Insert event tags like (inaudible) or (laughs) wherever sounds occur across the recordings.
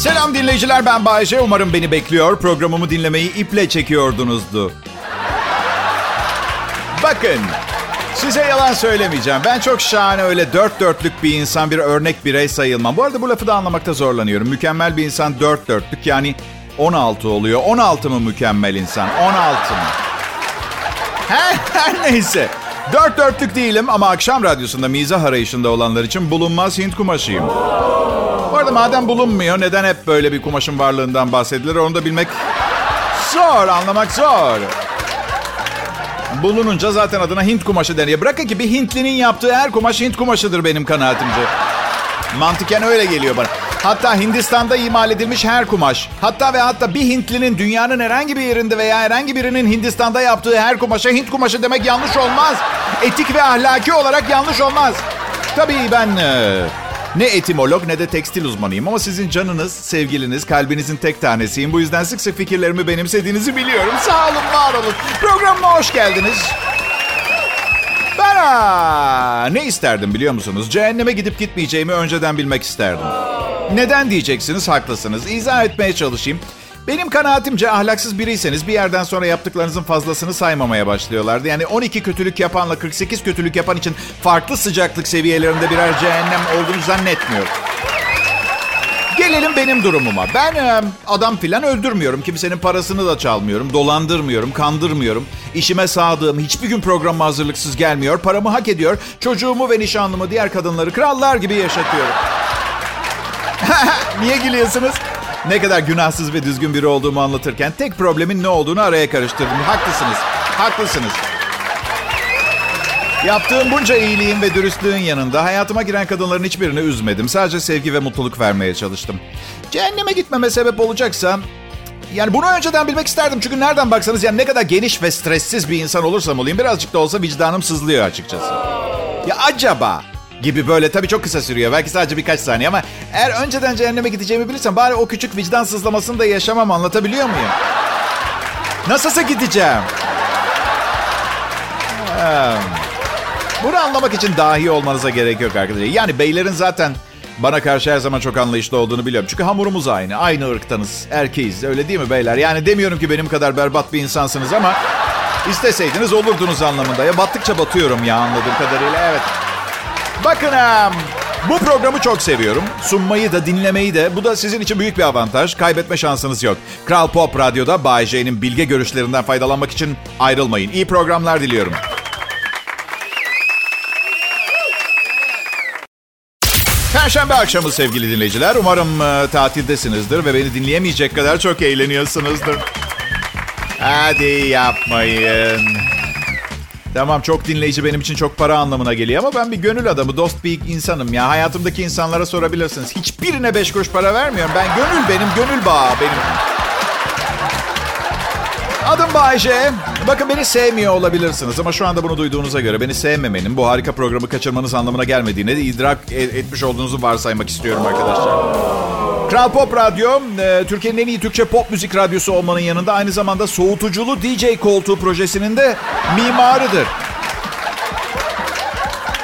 Selam dinleyiciler ben Bayece. Umarım beni bekliyor. Programımı dinlemeyi iple çekiyordunuzdu. Bakın size yalan söylemeyeceğim. Ben çok şahane öyle dört dörtlük bir insan, bir örnek birey sayılmam. Bu arada bu lafı da anlamakta zorlanıyorum. Mükemmel bir insan dört dörtlük yani 16 oluyor. 16 mı mükemmel insan? 16 mı? Her, her neyse. Dört dörtlük değilim ama akşam radyosunda mizah arayışında olanlar için bulunmaz Hint kumaşıyım. Arada madem bulunmuyor neden hep böyle bir kumaşın varlığından bahsedilir onu da bilmek zor, anlamak zor. Bulununca zaten adına Hint kumaşı deniyor. Bırakın ki bir Hintlinin yaptığı her kumaş Hint kumaşıdır benim kanaatimce. Mantıken öyle geliyor bana. Hatta Hindistan'da imal edilmiş her kumaş. Hatta ve hatta bir Hintlinin dünyanın herhangi bir yerinde veya herhangi birinin Hindistan'da yaptığı her kumaşa Hint kumaşı demek yanlış olmaz. Etik ve ahlaki olarak yanlış olmaz. Tabii ben e, ne etimolog ne de tekstil uzmanıyım ama sizin canınız, sevgiliniz, kalbinizin tek tanesiyim. Bu yüzden sık sık fikirlerimi benimsediğinizi biliyorum. Sağ olun, var olun. Programıma hoş geldiniz. Ben ne isterdim biliyor musunuz? Cehenneme gidip gitmeyeceğimi önceden bilmek isterdim. Neden diyeceksiniz? Haklısınız. İzah etmeye çalışayım. Benim kanaatimce ahlaksız biriyseniz bir yerden sonra yaptıklarınızın fazlasını saymamaya başlıyorlardı. Yani 12 kötülük yapanla 48 kötülük yapan için farklı sıcaklık seviyelerinde birer cehennem olduğunu zannetmiyorum. Gelelim benim durumuma. Ben e, adam filan öldürmüyorum. Kimsenin parasını da çalmıyorum. Dolandırmıyorum, kandırmıyorum. İşime sadığım, hiçbir gün programa hazırlıksız gelmiyor. Paramı hak ediyor. Çocuğumu ve nişanlımı, diğer kadınları krallar gibi yaşatıyorum. (laughs) Niye gülüyorsunuz? Ne kadar günahsız ve düzgün biri olduğumu anlatırken tek problemin ne olduğunu araya karıştırdım. Haklısınız. Haklısınız. Yaptığım bunca iyiliğin ve dürüstlüğün yanında hayatıma giren kadınların hiçbirini üzmedim. Sadece sevgi ve mutluluk vermeye çalıştım. Cehenneme gitmeme sebep olacaksa yani bunu önceden bilmek isterdim. Çünkü nereden baksanız yani ne kadar geniş ve stressiz bir insan olursam olayım birazcık da olsa vicdanım sızlıyor açıkçası. Ya acaba gibi böyle tabii çok kısa sürüyor. Belki sadece birkaç saniye ama eğer önceden cehenneme gideceğimi bilirsem bari o küçük vicdan sızlamasını da yaşamam anlatabiliyor muyum? Nasılsa gideceğim. Bunu anlamak için dahi olmanıza gerek yok arkadaşlar. Yani beylerin zaten bana karşı her zaman çok anlayışlı olduğunu biliyorum. Çünkü hamurumuz aynı. Aynı ırktanız. Erkeğiz. Öyle değil mi beyler? Yani demiyorum ki benim kadar berbat bir insansınız ama isteseydiniz olurdunuz anlamında. Ya battıkça batıyorum ya anladığım kadarıyla. Evet. Bakın bu programı çok seviyorum. Sunmayı da dinlemeyi de. Bu da sizin için büyük bir avantaj. Kaybetme şansınız yok. Kral Pop Radyo'da Bay J'nin bilge görüşlerinden faydalanmak için ayrılmayın. İyi programlar diliyorum. Perşembe akşamı sevgili dinleyiciler. Umarım e, tatildesinizdir ve beni dinleyemeyecek kadar çok eğleniyorsunuzdur. Hadi yapmayın. Tamam çok dinleyici benim için çok para anlamına geliyor ama ben bir gönül adamı, dost bir insanım ya. Hayatımdaki insanlara sorabilirsiniz. Hiçbirine beş kuruş para vermiyorum. Ben gönül benim, gönül bağı benim. Adım Bayece. Bakın beni sevmiyor olabilirsiniz ama şu anda bunu duyduğunuza göre beni sevmemenin bu harika programı kaçırmanız anlamına gelmediğini idrak e- etmiş olduğunuzu varsaymak istiyorum arkadaşlar. Kral Pop Radyo, e, Türkiye'nin en iyi Türkçe pop müzik radyosu olmanın yanında aynı zamanda soğutuculu DJ koltuğu projesinin de mimarıdır.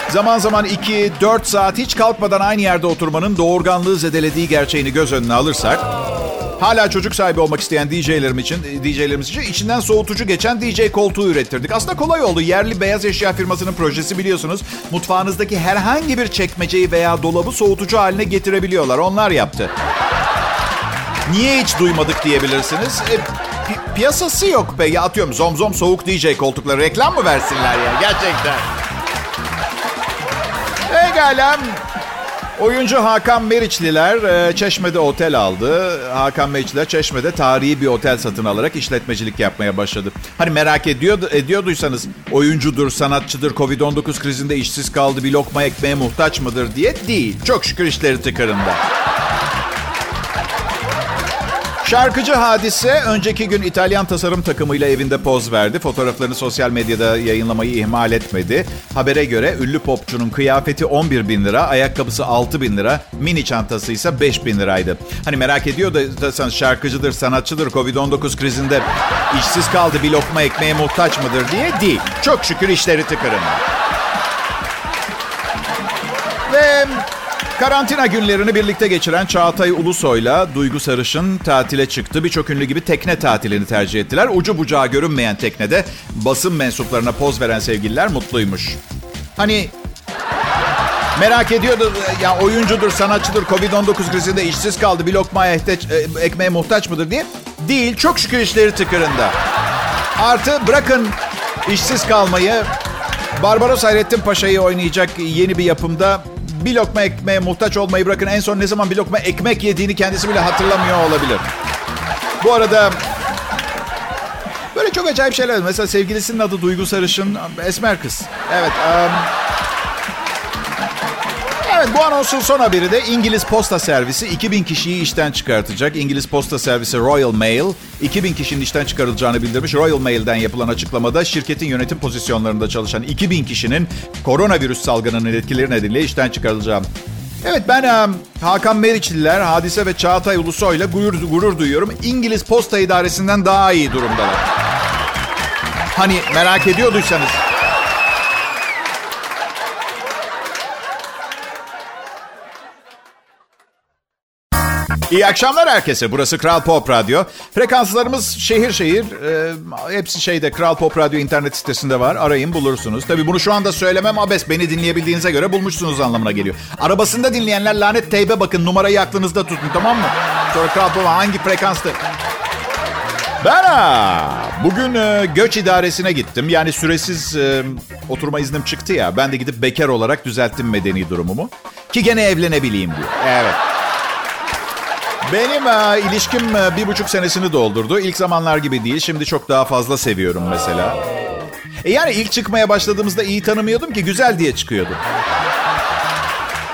Zaman zaman 2-4 saat hiç kalkmadan aynı yerde oturmanın doğurganlığı zedelediği gerçeğini göz önüne alırsak... Hala çocuk sahibi olmak isteyen DJ'lerim için, DJ'lerimiz için içinden soğutucu geçen DJ koltuğu ürettirdik. Aslında kolay oldu. Yerli beyaz eşya firmasının projesi biliyorsunuz. Mutfağınızdaki herhangi bir çekmeceyi veya dolabı soğutucu haline getirebiliyorlar. Onlar yaptı. Niye hiç duymadık diyebilirsiniz. E, pi- piyasası yok be. Ya atıyorum zom zom soğuk DJ koltukları reklam mı versinler ya gerçekten. Pekala. Oyuncu Hakan Meriçliler e, Çeşme'de otel aldı. Hakan Meriçliler Çeşme'de tarihi bir otel satın alarak işletmecilik yapmaya başladı. Hani merak ediyor, ediyorduysanız oyuncudur, sanatçıdır, Covid-19 krizinde işsiz kaldı, bir lokma ekmeğe muhtaç mıdır diye değil. Çok şükür işleri tıkırında. Şarkıcı Hadise önceki gün İtalyan tasarım takımıyla evinde poz verdi. Fotoğraflarını sosyal medyada yayınlamayı ihmal etmedi. Habere göre ünlü popçunun kıyafeti 11 bin lira, ayakkabısı 6 bin lira, mini çantası ise 5 bin liraydı. Hani merak ediyor da şarkıcıdır, sanatçıdır, Covid-19 krizinde işsiz kaldı bir lokma ekmeğe muhtaç mıdır diye değil. Çok şükür işleri tıkırında. Karantina günlerini birlikte geçiren Çağatay Ulusoy'la Duygu Sarışın tatile çıktı. Birçok ünlü gibi tekne tatilini tercih ettiler. Ucu bucağı görünmeyen teknede basın mensuplarına poz veren sevgililer mutluymuş. Hani merak ediyordu ya oyuncudur, sanatçıdır, Covid-19 krizinde işsiz kaldı, bir lokmaya ihtiyaç, e, ekmeğe muhtaç mıdır diye. Değil, çok şükür işleri tıkırında. Artı bırakın işsiz kalmayı, Barbaros Hayrettin Paşa'yı oynayacak yeni bir yapımda bir lokma ekmeğe muhtaç olmayı bırakın. En son ne zaman bir lokma ekmek yediğini kendisi bile hatırlamıyor olabilir. Bu arada böyle çok acayip şeyler. Mesela sevgilisinin adı Duygu Sarışın. Esmer kız. Evet. Um, Bu anonsun son haberi de İngiliz Posta Servisi 2000 kişiyi işten çıkartacak. İngiliz Posta Servisi Royal Mail 2000 kişinin işten çıkarılacağını bildirmiş. Royal Mail'den yapılan açıklamada şirketin yönetim pozisyonlarında çalışan 2000 kişinin koronavirüs salgınının etkileri nedeniyle işten çıkarılacağı. Evet ben um, Hakan Meriçliler, Hadise ve Çağatay Ulusoy ile gurur, gurur duyuyorum. İngiliz Posta İdaresi'nden daha iyi durumdalar. Hani merak ediyorduysanız. İyi akşamlar herkese. Burası Kral Pop Radyo. Frekanslarımız şehir şehir. E, hepsi şeyde Kral Pop Radyo internet sitesinde var. Arayın bulursunuz. Tabii bunu şu anda söylemem abes. Beni dinleyebildiğinize göre bulmuşsunuz anlamına geliyor. Arabasında dinleyenler lanet teybe bakın. Numarayı aklınızda tutun tamam mı? Sonra Kral Pop hangi frekansta? Ben bugün e, göç idaresine gittim. Yani süresiz e, oturma iznim çıktı ya. Ben de gidip bekar olarak düzelttim medeni durumumu. Ki gene evlenebileyim diyor. Evet. Benim e, ilişkim e, bir buçuk senesini doldurdu. İlk zamanlar gibi değil. Şimdi çok daha fazla seviyorum mesela. E yani ilk çıkmaya başladığımızda iyi tanımıyordum ki güzel diye çıkıyordu.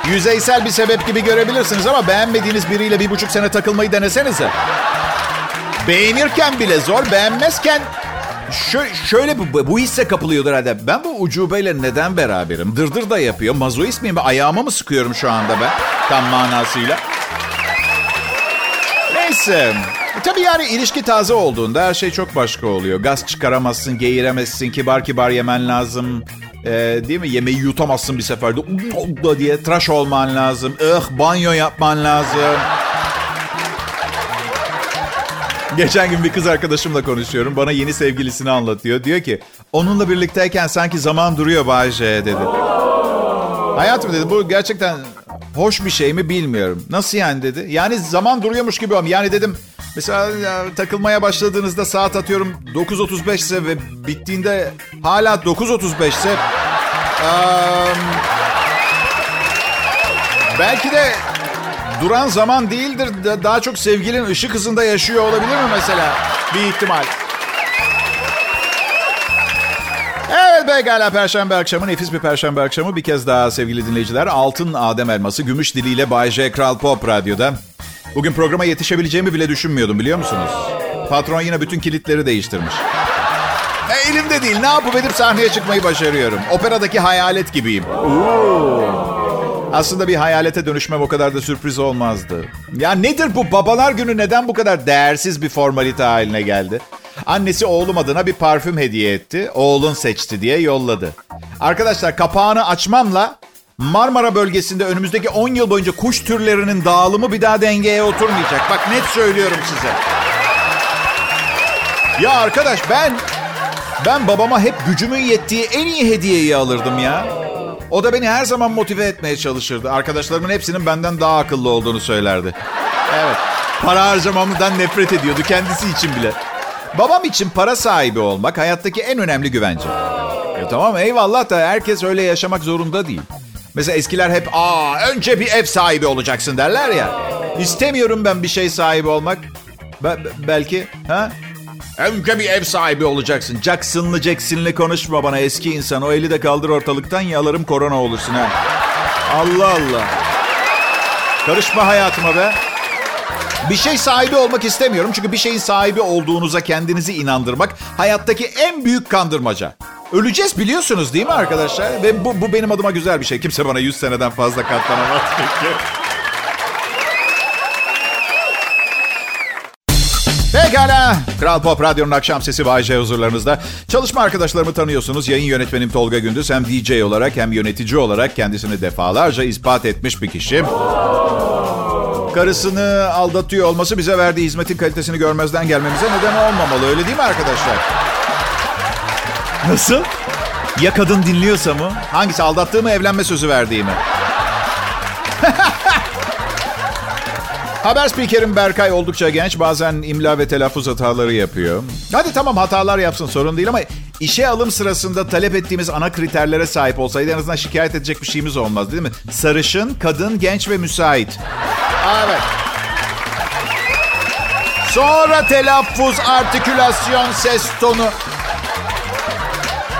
Yüzeysel bir sebep gibi görebilirsiniz ama beğenmediğiniz biriyle bir buçuk sene takılmayı denesenize. Beğenirken bile zor, beğenmezken şöyle, şöyle bu, bu hisse kapılıyordur herhalde. Ben bu ucubeyle neden beraberim? Dırdır da yapıyor. Mazoist miyim? Ayağıma mı sıkıyorum şu anda ben? Tam manasıyla. Neyse. Tabii yani ilişki taze olduğunda her şey çok başka oluyor. Gaz çıkaramazsın, geğiremezsin, kibar kibar yemen lazım. Ee, değil mi? Yemeği yutamazsın bir seferde. diye tıraş olman lazım. Ih banyo yapman lazım. Geçen gün bir kız arkadaşımla konuşuyorum. Bana yeni sevgilisini anlatıyor. Diyor ki onunla birlikteyken sanki zaman duruyor Bayce dedi. Hayatım dedi bu gerçekten hoş bir şey mi bilmiyorum. Nasıl yani dedi. Yani zaman duruyormuş gibi ama yani dedim mesela ya, takılmaya başladığınızda saat atıyorum 9.35 ise ve bittiğinde hala 9.35 ise um, belki de duran zaman değildir. Daha çok sevgilin ışık hızında yaşıyor olabilir mi mesela? Bir ihtimal. Evet pekala Perşembe akşamı nefis bir Perşembe akşamı bir kez daha sevgili dinleyiciler. Altın Adem Elması gümüş diliyle Bay J Kral Pop Radyo'da. Bugün programa yetişebileceğimi bile düşünmüyordum biliyor musunuz? Patron yine bütün kilitleri değiştirmiş. E, elimde değil ne yapıp edip sahneye çıkmayı başarıyorum. Operadaki hayalet gibiyim. Aslında bir hayalete dönüşmem o kadar da sürpriz olmazdı. Ya nedir bu babalar günü neden bu kadar değersiz bir formalite haline geldi? Annesi oğlum adına bir parfüm hediye etti. Oğlun seçti diye yolladı. Arkadaşlar kapağını açmamla Marmara bölgesinde önümüzdeki 10 yıl boyunca kuş türlerinin dağılımı bir daha dengeye oturmayacak. Bak net söylüyorum size. Ya arkadaş ben ben babama hep gücümün yettiği en iyi hediyeyi alırdım ya. O da beni her zaman motive etmeye çalışırdı. Arkadaşlarımın hepsinin benden daha akıllı olduğunu söylerdi. Evet. Para harcamamdan nefret ediyordu kendisi için bile. Babam için para sahibi olmak hayattaki en önemli güvence. E tamam eyvallah da herkes öyle yaşamak zorunda değil. Mesela eskiler hep aa önce bir ev sahibi olacaksın derler ya. İstemiyorum ben bir şey sahibi olmak. Be- belki ha? Önce bir ev sahibi olacaksın. Jackson'lı Jackson'lı konuşma bana eski insan. O eli de kaldır ortalıktan yalarım korona olursun ha. Allah Allah. Karışma hayatıma be. Bir şey sahibi olmak istemiyorum. Çünkü bir şeyin sahibi olduğunuza kendinizi inandırmak hayattaki en büyük kandırmaca. Öleceğiz biliyorsunuz değil mi arkadaşlar? Ve bu, bu benim adıma güzel bir şey. Kimse bana 100 seneden fazla katlanamaz çünkü. Pekala. Kral Pop Radyo'nun akşam sesi Bay J huzurlarınızda. Çalışma arkadaşlarımı tanıyorsunuz. Yayın yönetmenim Tolga Gündüz hem DJ olarak hem yönetici olarak kendisini defalarca ispat etmiş bir kişi. Karısını aldatıyor olması bize verdiği hizmetin kalitesini görmezden gelmemize neden olmamalı. Öyle değil mi arkadaşlar? Nasıl? Ya kadın dinliyorsa mı? Hangisi aldattığı mı evlenme sözü verdiği mi? (laughs) Haber spikerim Berkay oldukça genç. Bazen imla ve telaffuz hataları yapıyor. Hadi tamam hatalar yapsın sorun değil ama işe alım sırasında talep ettiğimiz ana kriterlere sahip olsaydı en azından şikayet edecek bir şeyimiz olmaz değil mi? Sarışın, kadın, genç ve müsait. Evet. Sonra telaffuz, artikülasyon, ses tonu.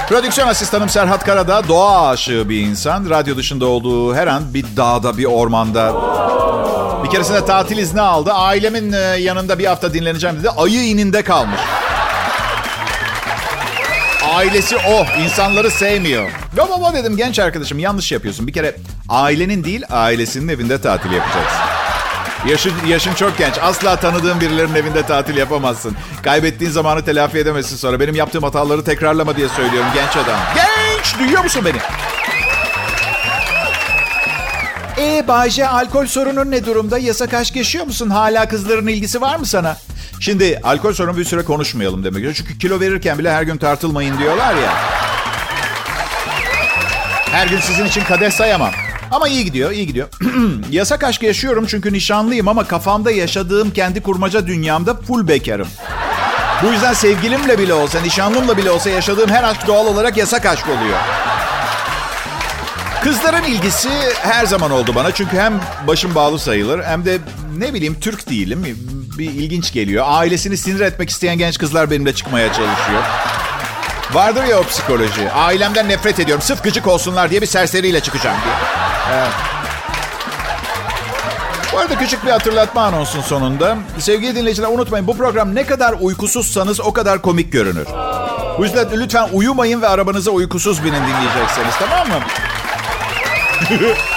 Prodüksiyon asistanım Serhat Karadağ doğa aşığı bir insan. Radyo dışında olduğu her an bir dağda, bir ormanda. Bir keresinde tatil izni aldı. Ailemin e, yanında bir hafta dinleneceğim dedi. Ayı ininde kalmış. Ailesi o. insanları sevmiyor. Ya baba dedim genç arkadaşım yanlış yapıyorsun. Bir kere ailenin değil ailesinin evinde tatil yapacaksın. Yaşın, yaşın çok genç. Asla tanıdığın birilerinin evinde tatil yapamazsın. Kaybettiğin zamanı telafi edemezsin sonra. Benim yaptığım hataları tekrarlama diye söylüyorum genç adam. Genç! Duyuyor musun beni? E Bayce alkol sorunun ne durumda? Yasak aşk yaşıyor musun? Hala kızların ilgisi var mı sana? Şimdi alkol sorunu bir süre konuşmayalım demek. Çünkü kilo verirken bile her gün tartılmayın diyorlar ya. Her gün sizin için kadeh sayamam. Ama iyi gidiyor, iyi gidiyor. (clears throat) Yasak aşk yaşıyorum çünkü nişanlıyım ama kafamda yaşadığım kendi kurmaca dünyamda full bekarım. Bu yüzden sevgilimle bile olsa, nişanlımla bile olsa yaşadığım her aşk doğal olarak yasak aşk oluyor. Kızların ilgisi her zaman oldu bana. Çünkü hem başım bağlı sayılır hem de ne bileyim Türk değilim. Bir ilginç geliyor. Ailesini sinir etmek isteyen genç kızlar benimle çıkmaya çalışıyor. Vardır ya o psikoloji. Ailemden nefret ediyorum. Sırf gıcık olsunlar diye bir serseriyle çıkacağım diye. Evet. Bu arada küçük bir hatırlatma anonsun sonunda. Sevgili dinleyiciler unutmayın bu program ne kadar uykusuzsanız o kadar komik görünür. Bu yüzden lütfen uyumayın ve arabanıza uykusuz binin dinleyecekseniz tamam mı? (laughs)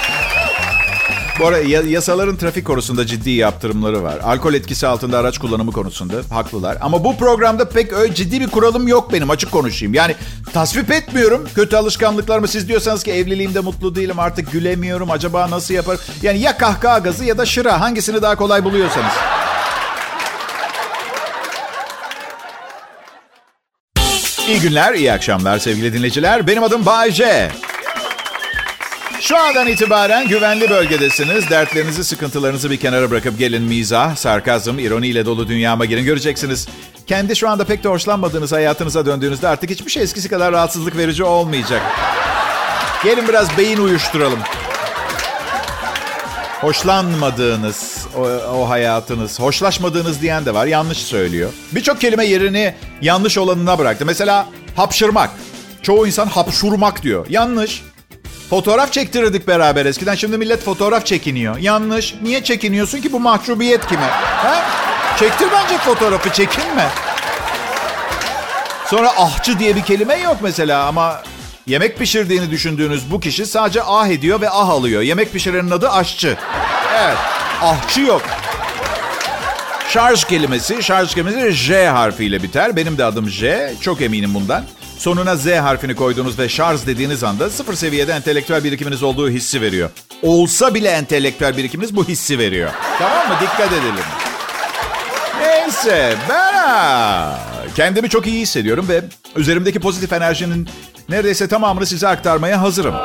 Bu arada yasaların trafik konusunda ciddi yaptırımları var. Alkol etkisi altında araç kullanımı konusunda haklılar. Ama bu programda pek öyle ciddi bir kuralım yok benim açık konuşayım. Yani tasvip etmiyorum kötü alışkanlıklarımı. Siz diyorsanız ki evliliğimde mutlu değilim artık gülemiyorum acaba nasıl yaparım? Yani ya kahkaha gazı ya da şıra hangisini daha kolay buluyorsanız. İyi günler, iyi akşamlar sevgili dinleyiciler. Benim adım Bayce. Şu andan itibaren güvenli bölgedesiniz. Dertlerinizi, sıkıntılarınızı bir kenara bırakıp gelin mizah, sarkazm, ironiyle dolu dünyama girin. Göreceksiniz. Kendi şu anda pek de hoşlanmadığınız hayatınıza döndüğünüzde artık hiçbir şey eskisi kadar rahatsızlık verici olmayacak. Gelin biraz beyin uyuşturalım. Hoşlanmadığınız o, o hayatınız, hoşlaşmadığınız diyen de var. Yanlış söylüyor. Birçok kelime yerini yanlış olanına bıraktı. Mesela hapşırmak. Çoğu insan hapşurmak diyor. Yanlış. Fotoğraf çektirirdik beraber eskiden. Şimdi millet fotoğraf çekiniyor. Yanlış. Niye çekiniyorsun ki bu mahcubiyet kime? Ha? Çektir bence fotoğrafı çekinme. Sonra ahçı diye bir kelime yok mesela ama yemek pişirdiğini düşündüğünüz bu kişi sadece ah ediyor ve ah alıyor. Yemek pişirenin adı aşçı. Evet. Ahçı yok. Şarj kelimesi, şarj kelimesi J harfiyle biter. Benim de adım J. Çok eminim bundan. Sonuna Z harfini koyduğunuz ve şarj dediğiniz anda sıfır seviyede entelektüel birikiminiz olduğu hissi veriyor. Olsa bile entelektüel birikiminiz bu hissi veriyor. Tamam mı? Dikkat edelim. Neyse ben kendimi çok iyi hissediyorum ve üzerimdeki pozitif enerjinin neredeyse tamamını size aktarmaya hazırım.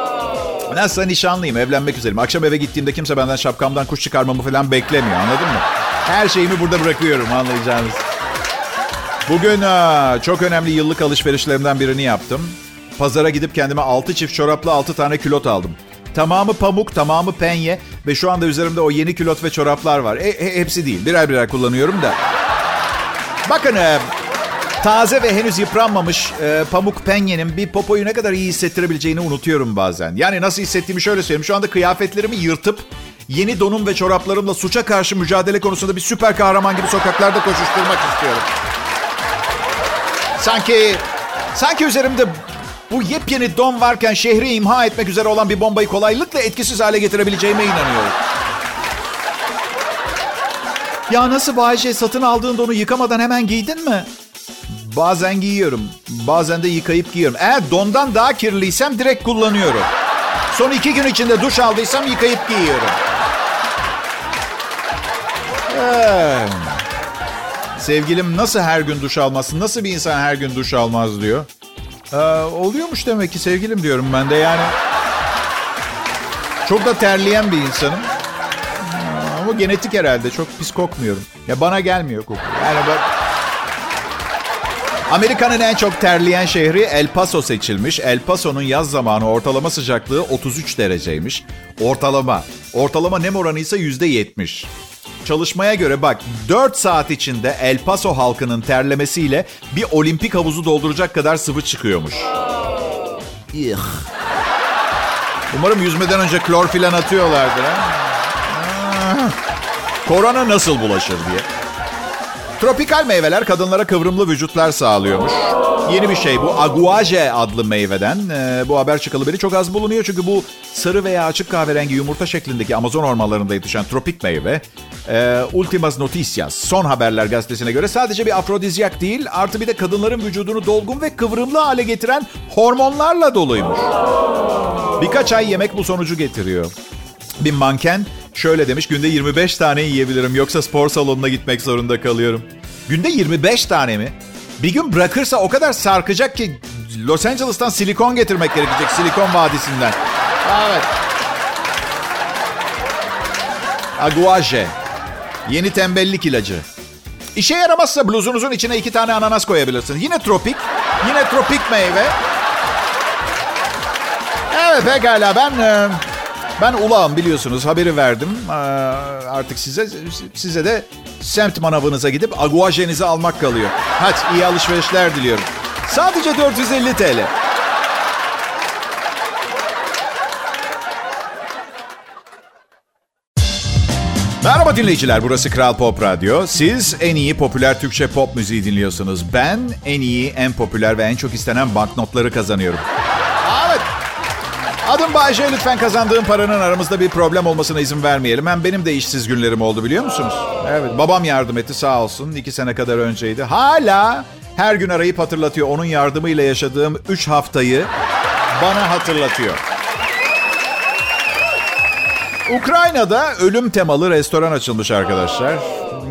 Nasılsa nişanlıyım, evlenmek üzereyim. Akşam eve gittiğimde kimse benden şapkamdan kuş çıkarmamı falan beklemiyor anladın mı? Her şeyimi burada bırakıyorum anlayacağınız. Bugün çok önemli yıllık alışverişlerimden birini yaptım. Pazara gidip kendime 6 çift çoraplı 6 tane külot aldım. Tamamı pamuk, tamamı penye ve şu anda üzerimde o yeni külot ve çoraplar var. E, e, hepsi değil, birer birer kullanıyorum da. Bakın e, taze ve henüz yıpranmamış e, pamuk penyenin bir popoyu ne kadar iyi hissettirebileceğini unutuyorum bazen. Yani nasıl hissettiğimi şöyle söyleyeyim. Şu anda kıyafetlerimi yırtıp yeni donum ve çoraplarımla suça karşı mücadele konusunda bir süper kahraman gibi sokaklarda koşuşturmak istiyorum. Sanki sanki üzerimde bu yepyeni don varken şehri imha etmek üzere olan bir bombayı kolaylıkla etkisiz hale getirebileceğime inanıyorum. Ya nasıl Bayce satın aldığında onu yıkamadan hemen giydin mi? Bazen giyiyorum. Bazen de yıkayıp giyiyorum. Eğer dondan daha kirliysem direkt kullanıyorum. Son iki gün içinde duş aldıysam yıkayıp giyiyorum. Ee, sevgilim nasıl her gün duş almasın? Nasıl bir insan her gün duş almaz diyor. Ee, oluyormuş demek ki sevgilim diyorum ben de yani. Çok da terleyen bir insanım. Ama genetik herhalde. Çok pis kokmuyorum. Ya bana gelmiyor koku. Yani bak... Amerika'nın en çok terleyen şehri El Paso seçilmiş. El Paso'nun yaz zamanı ortalama sıcaklığı 33 dereceymiş. Ortalama. Ortalama nem oranı ise %70. Çalışmaya göre bak 4 saat içinde El Paso halkının terlemesiyle bir olimpik havuzu dolduracak kadar sıvı çıkıyormuş. İh. Umarım yüzmeden önce klor filan atıyorlardır. Ha? Korona nasıl bulaşır diye. Tropikal meyveler kadınlara kıvrımlı vücutlar sağlıyormuş. Yeni bir şey bu. Aguaje adlı meyveden. Ee, bu haber çıkalı beri çok az bulunuyor. Çünkü bu sarı veya açık kahverengi yumurta şeklindeki Amazon ormanlarında yetişen tropik meyve. E, Ultimas Noticias son haberler gazetesine göre sadece bir afrodizyak değil artı bir de kadınların vücudunu dolgun ve kıvrımlı hale getiren hormonlarla doluymuş. Birkaç ay yemek bu sonucu getiriyor. Bir manken şöyle demiş günde 25 tane yiyebilirim yoksa spor salonuna gitmek zorunda kalıyorum. Günde 25 tane mi? Bir gün bırakırsa o kadar sarkacak ki Los Angeles'tan silikon getirmek gerekecek. Silikon Vadisi'nden. Evet. Aguaje. Yeni tembellik ilacı. İşe yaramazsa bluzunuzun içine iki tane ananas koyabilirsiniz. Yine tropik. Yine tropik meyve. Evet pekala ben e, ben ulağım biliyorsunuz haberi verdim. E, artık size size de semt manavınıza gidip aguajenizi almak kalıyor. Hadi iyi alışverişler diliyorum. Sadece 450 TL. Merhaba dinleyiciler, burası Kral Pop Radyo. Siz en iyi popüler Türkçe pop müziği dinliyorsunuz. Ben en iyi, en popüler ve en çok istenen banknotları kazanıyorum. Adım Bayce. Lütfen kazandığım paranın aramızda bir problem olmasına izin vermeyelim. Hem benim de işsiz günlerim oldu biliyor musunuz? Evet. Babam yardım etti sağ olsun. İki sene kadar önceydi. Hala her gün arayıp hatırlatıyor. Onun yardımıyla yaşadığım üç haftayı bana hatırlatıyor. Ukrayna'da ölüm temalı restoran açılmış arkadaşlar.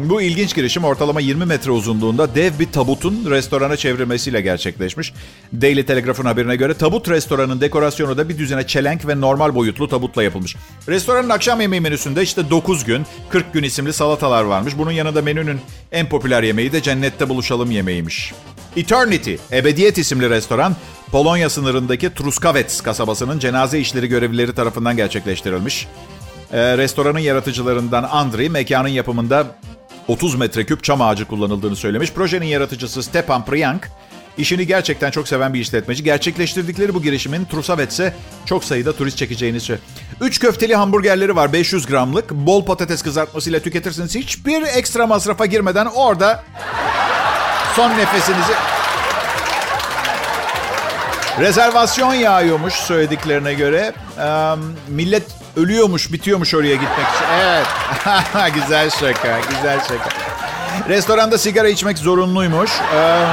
Bu ilginç girişim ortalama 20 metre uzunluğunda dev bir tabutun restorana çevrilmesiyle gerçekleşmiş. Daily Telegraph'ın haberine göre tabut restoranın dekorasyonu da bir düzene çelenk ve normal boyutlu tabutla yapılmış. Restoranın akşam yemeği menüsünde işte 9 gün, 40 gün isimli salatalar varmış. Bunun yanında menünün en popüler yemeği de cennette buluşalım yemeğiymiş. Eternity, Ebediyet isimli restoran, Polonya sınırındaki Truskavets kasabasının cenaze işleri görevlileri tarafından gerçekleştirilmiş. Ee, restoranın yaratıcılarından Andriy mekanın yapımında 30 metreküp çam ağacı kullanıldığını söylemiş. Projenin yaratıcısı Stepan Priyank işini gerçekten çok seven bir işletmeci. Gerçekleştirdikleri bu girişimin Trusavets'e çok sayıda turist çekeceğini söylüyor. 3 köfteli hamburgerleri var 500 gramlık. Bol patates kızartmasıyla tüketirsiniz. Hiçbir ekstra masrafa girmeden orada son nefesinizi... Rezervasyon yağıyormuş söylediklerine göre. Ee, millet ölüyormuş, bitiyormuş oraya gitmek için. Evet. (laughs) güzel şaka, güzel şaka. Restoranda sigara içmek zorunluymuş. Ee,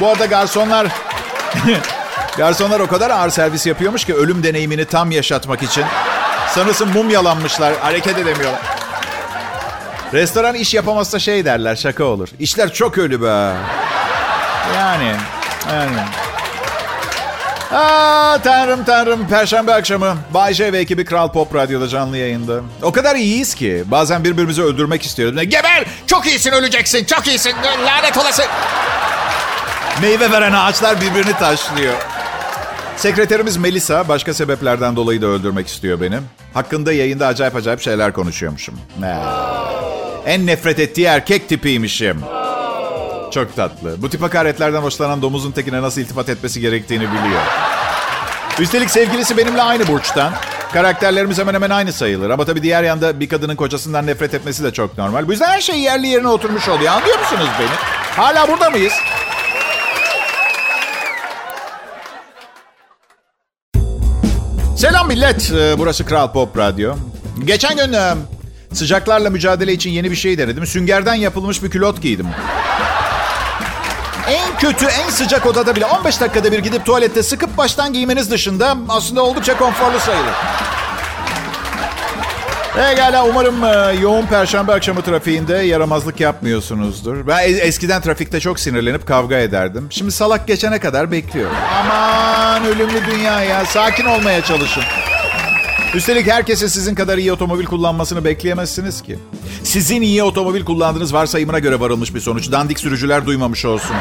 bu arada garsonlar... (laughs) garsonlar o kadar ağır servis yapıyormuş ki ölüm deneyimini tam yaşatmak için. Sanırsın mum yalanmışlar, hareket edemiyorlar. Restoran iş yapamazsa şey derler, şaka olur. İşler çok ölü be. Yani, yani. Aa, tanrım tanrım. Perşembe akşamı Bay J ve ekibi Kral Pop Radyo'da canlı yayında. O kadar iyiyiz ki bazen birbirimizi öldürmek istiyoruz. Geber! Çok iyisin öleceksin. Çok iyisin. Lanet olası. Meyve veren ağaçlar birbirini taşlıyor. Sekreterimiz Melisa başka sebeplerden dolayı da öldürmek istiyor beni. Hakkında yayında acayip acayip şeyler konuşuyormuşum. En nefret ettiği erkek tipiymişim. Çok tatlı. Bu tip hakaretlerden hoşlanan domuzun tekine nasıl iltifat etmesi gerektiğini biliyor. Üstelik sevgilisi benimle aynı burçtan. Karakterlerimiz hemen hemen aynı sayılır. Ama tabii diğer yanda bir kadının kocasından nefret etmesi de çok normal. Bu yüzden her şey yerli yerine oturmuş oluyor. Anlıyor musunuz beni? Hala burada mıyız? Selam millet. Ee, burası Kral Pop Radyo. Geçen gün e, Sıcaklarla mücadele için yeni bir şey denedim. Süngerden yapılmış bir külot giydim. Kötü, en sıcak odada bile 15 dakikada bir gidip tuvalette sıkıp baştan giymeniz dışında aslında oldukça konforlu sayılır. Pekala umarım e, yoğun perşembe akşamı trafiğinde yaramazlık yapmıyorsunuzdur. Ben eskiden trafikte çok sinirlenip kavga ederdim. Şimdi salak geçene kadar bekliyorum. Aman ölümlü dünya ya. Sakin olmaya çalışın. Üstelik herkese sizin kadar iyi otomobil kullanmasını bekleyemezsiniz ki. Sizin iyi otomobil kullandığınız varsayımına göre varılmış bir sonuç. Dandik sürücüler duymamış olsun.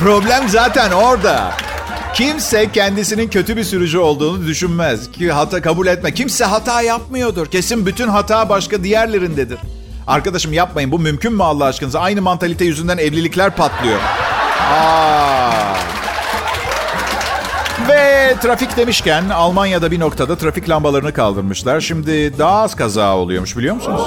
Problem zaten orada. Kimse kendisinin kötü bir sürücü olduğunu düşünmez. Ki hata kabul etme. Kimse hata yapmıyordur. Kesin bütün hata başka diğerlerindedir. Arkadaşım yapmayın. Bu mümkün mü Allah aşkınıza? Aynı mantalite yüzünden evlilikler patlıyor. Aa. Ve trafik demişken Almanya'da bir noktada trafik lambalarını kaldırmışlar. Şimdi daha az kaza oluyormuş biliyor musunuz?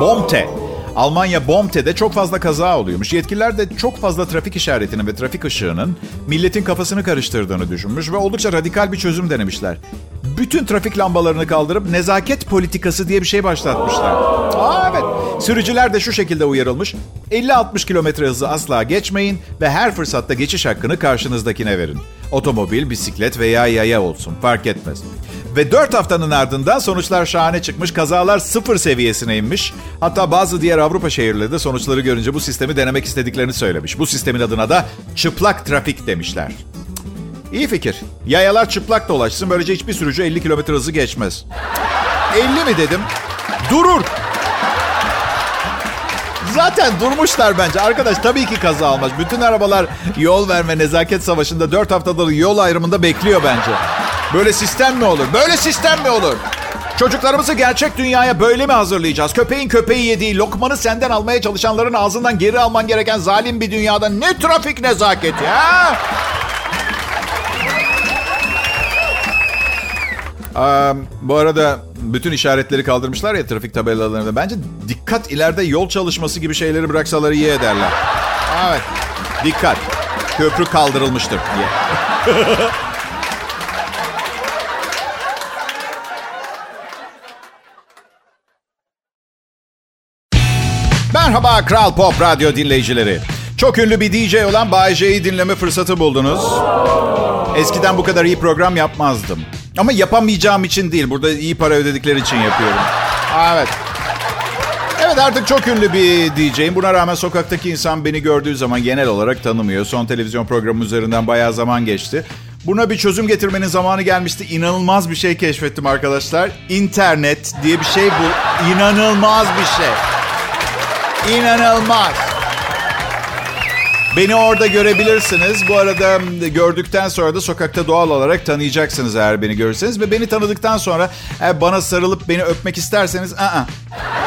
Bomte. Almanya Bomte'de çok fazla kaza oluyormuş. Yetkililer de çok fazla trafik işaretinin ve trafik ışığının milletin kafasını karıştırdığını düşünmüş ve oldukça radikal bir çözüm denemişler. Bütün trafik lambalarını kaldırıp nezaket politikası diye bir şey başlatmışlar. Aa evet. Sürücüler de şu şekilde uyarılmış. 50-60 kilometre hızı asla geçmeyin ve her fırsatta geçiş hakkını karşınızdakine verin. Otomobil, bisiklet veya yaya olsun fark etmez. Ve 4 haftanın ardından sonuçlar şahane çıkmış. Kazalar sıfır seviyesine inmiş. Hatta bazı diğer Avrupa şehirleri de sonuçları görünce bu sistemi denemek istediklerini söylemiş. Bu sistemin adına da çıplak trafik demişler. İyi fikir. Yayalar çıplak dolaşsın. Böylece hiçbir sürücü 50 kilometre hızı geçmez. 50 mi dedim? Durur. Zaten durmuşlar bence. Arkadaş tabii ki kaza almaz. Bütün arabalar yol verme nezaket savaşında 4 haftadır yol ayrımında bekliyor bence. Böyle sistem mi olur? Böyle sistem mi olur? Çocuklarımızı gerçek dünyaya böyle mi hazırlayacağız? Köpeğin köpeği yediği lokmanı senden almaya çalışanların ağzından geri alman gereken zalim bir dünyada ne trafik nezaketi ha? Aa, bu arada bütün işaretleri kaldırmışlar ya trafik tabelalarında. Bence dikkat ileride yol çalışması gibi şeyleri bıraksaları iyi ederler. Evet. Dikkat. Köprü kaldırılmıştır diye. (laughs) Merhaba Kral Pop Radyo dinleyicileri. Çok ünlü bir DJ olan Bay J'yi dinleme fırsatı buldunuz. Eskiden bu kadar iyi program yapmazdım. Ama yapamayacağım için değil. Burada iyi para ödedikleri için yapıyorum. Evet. Evet artık çok ünlü bir DJ'im. Buna rağmen sokaktaki insan beni gördüğü zaman genel olarak tanımıyor. Son televizyon programı üzerinden bayağı zaman geçti. Buna bir çözüm getirmenin zamanı gelmişti. İnanılmaz bir şey keşfettim arkadaşlar. İnternet diye bir şey bu. İnanılmaz bir şey. İnanılmaz. Beni orada görebilirsiniz. Bu arada gördükten sonra da sokakta doğal olarak tanıyacaksınız eğer beni görürseniz. Ve beni tanıdıktan sonra eğer bana sarılıp beni öpmek isterseniz... Aa,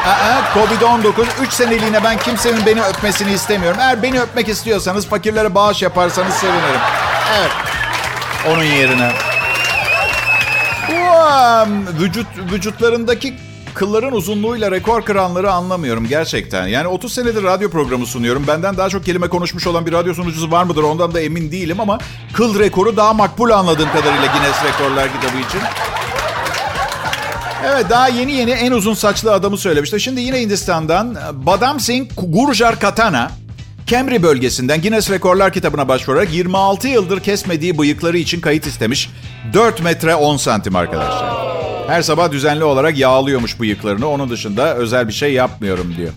aa, Covid-19 3 seneliğine ben kimsenin beni öpmesini istemiyorum. Eğer beni öpmek istiyorsanız fakirlere bağış yaparsanız sevinirim. Evet. Onun yerine. Bu vücut vücutlarındaki kılların uzunluğuyla rekor kıranları anlamıyorum gerçekten. Yani 30 senedir radyo programı sunuyorum. Benden daha çok kelime konuşmuş olan bir radyo sunucusu var mıdır ondan da emin değilim ama kıl rekoru daha makbul anladığım kadarıyla Guinness Rekorlar kitabı için. Evet daha yeni yeni en uzun saçlı adamı söylemişti. Şimdi yine Hindistan'dan Badam Singh Gurjar Katana Cambry bölgesinden Guinness Rekorlar kitabına başvurarak 26 yıldır kesmediği bıyıkları için kayıt istemiş. 4 metre 10 santim arkadaşlar. Her sabah düzenli olarak yağlıyormuş bıyıklarını. Onun dışında özel bir şey yapmıyorum diyor.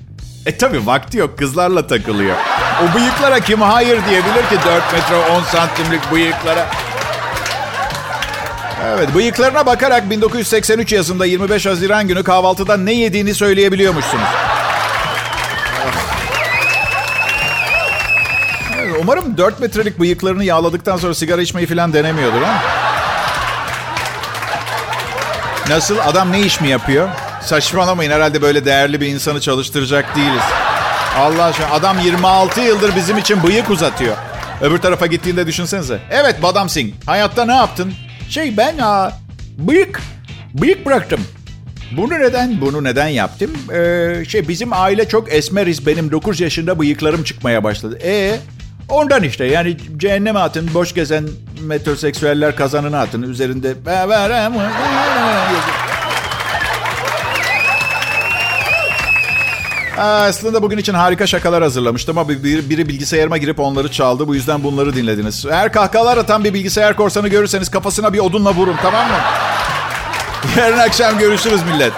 E tabi vakti yok kızlarla takılıyor. O bıyıklara kim hayır diyebilir ki 4 metre 10 santimlik bıyıklara. Evet bıyıklarına bakarak 1983 yazında 25 Haziran günü kahvaltıda ne yediğini söyleyebiliyormuşsunuz. umarım 4 metrelik bıyıklarını yağladıktan sonra sigara içmeyi falan denemiyordur ha. Nasıl? Adam ne iş mi yapıyor? Saçmalamayın herhalde böyle değerli bir insanı çalıştıracak değiliz. Allah aşkına adam 26 yıldır bizim için bıyık uzatıyor. Öbür tarafa gittiğinde düşünsenize. Evet Badam Singh hayatta ne yaptın? Şey ben aa, bıyık, bıyık bıraktım. Bunu neden, bunu neden yaptım? Ee, şey bizim aile çok esmeriz. Benim 9 yaşında bıyıklarım çıkmaya başladı. E Ondan işte yani cehenneme atın, boş gezen metroseksüeller kazanına atın. Üzerinde... Aa, aslında bugün için harika şakalar hazırlamıştım ama biri, biri bilgisayarıma girip onları çaldı. Bu yüzden bunları dinlediniz. Eğer kahkahalar atan bir bilgisayar korsanı görürseniz kafasına bir odunla vurun tamam mı? (laughs) Yarın akşam görüşürüz millet.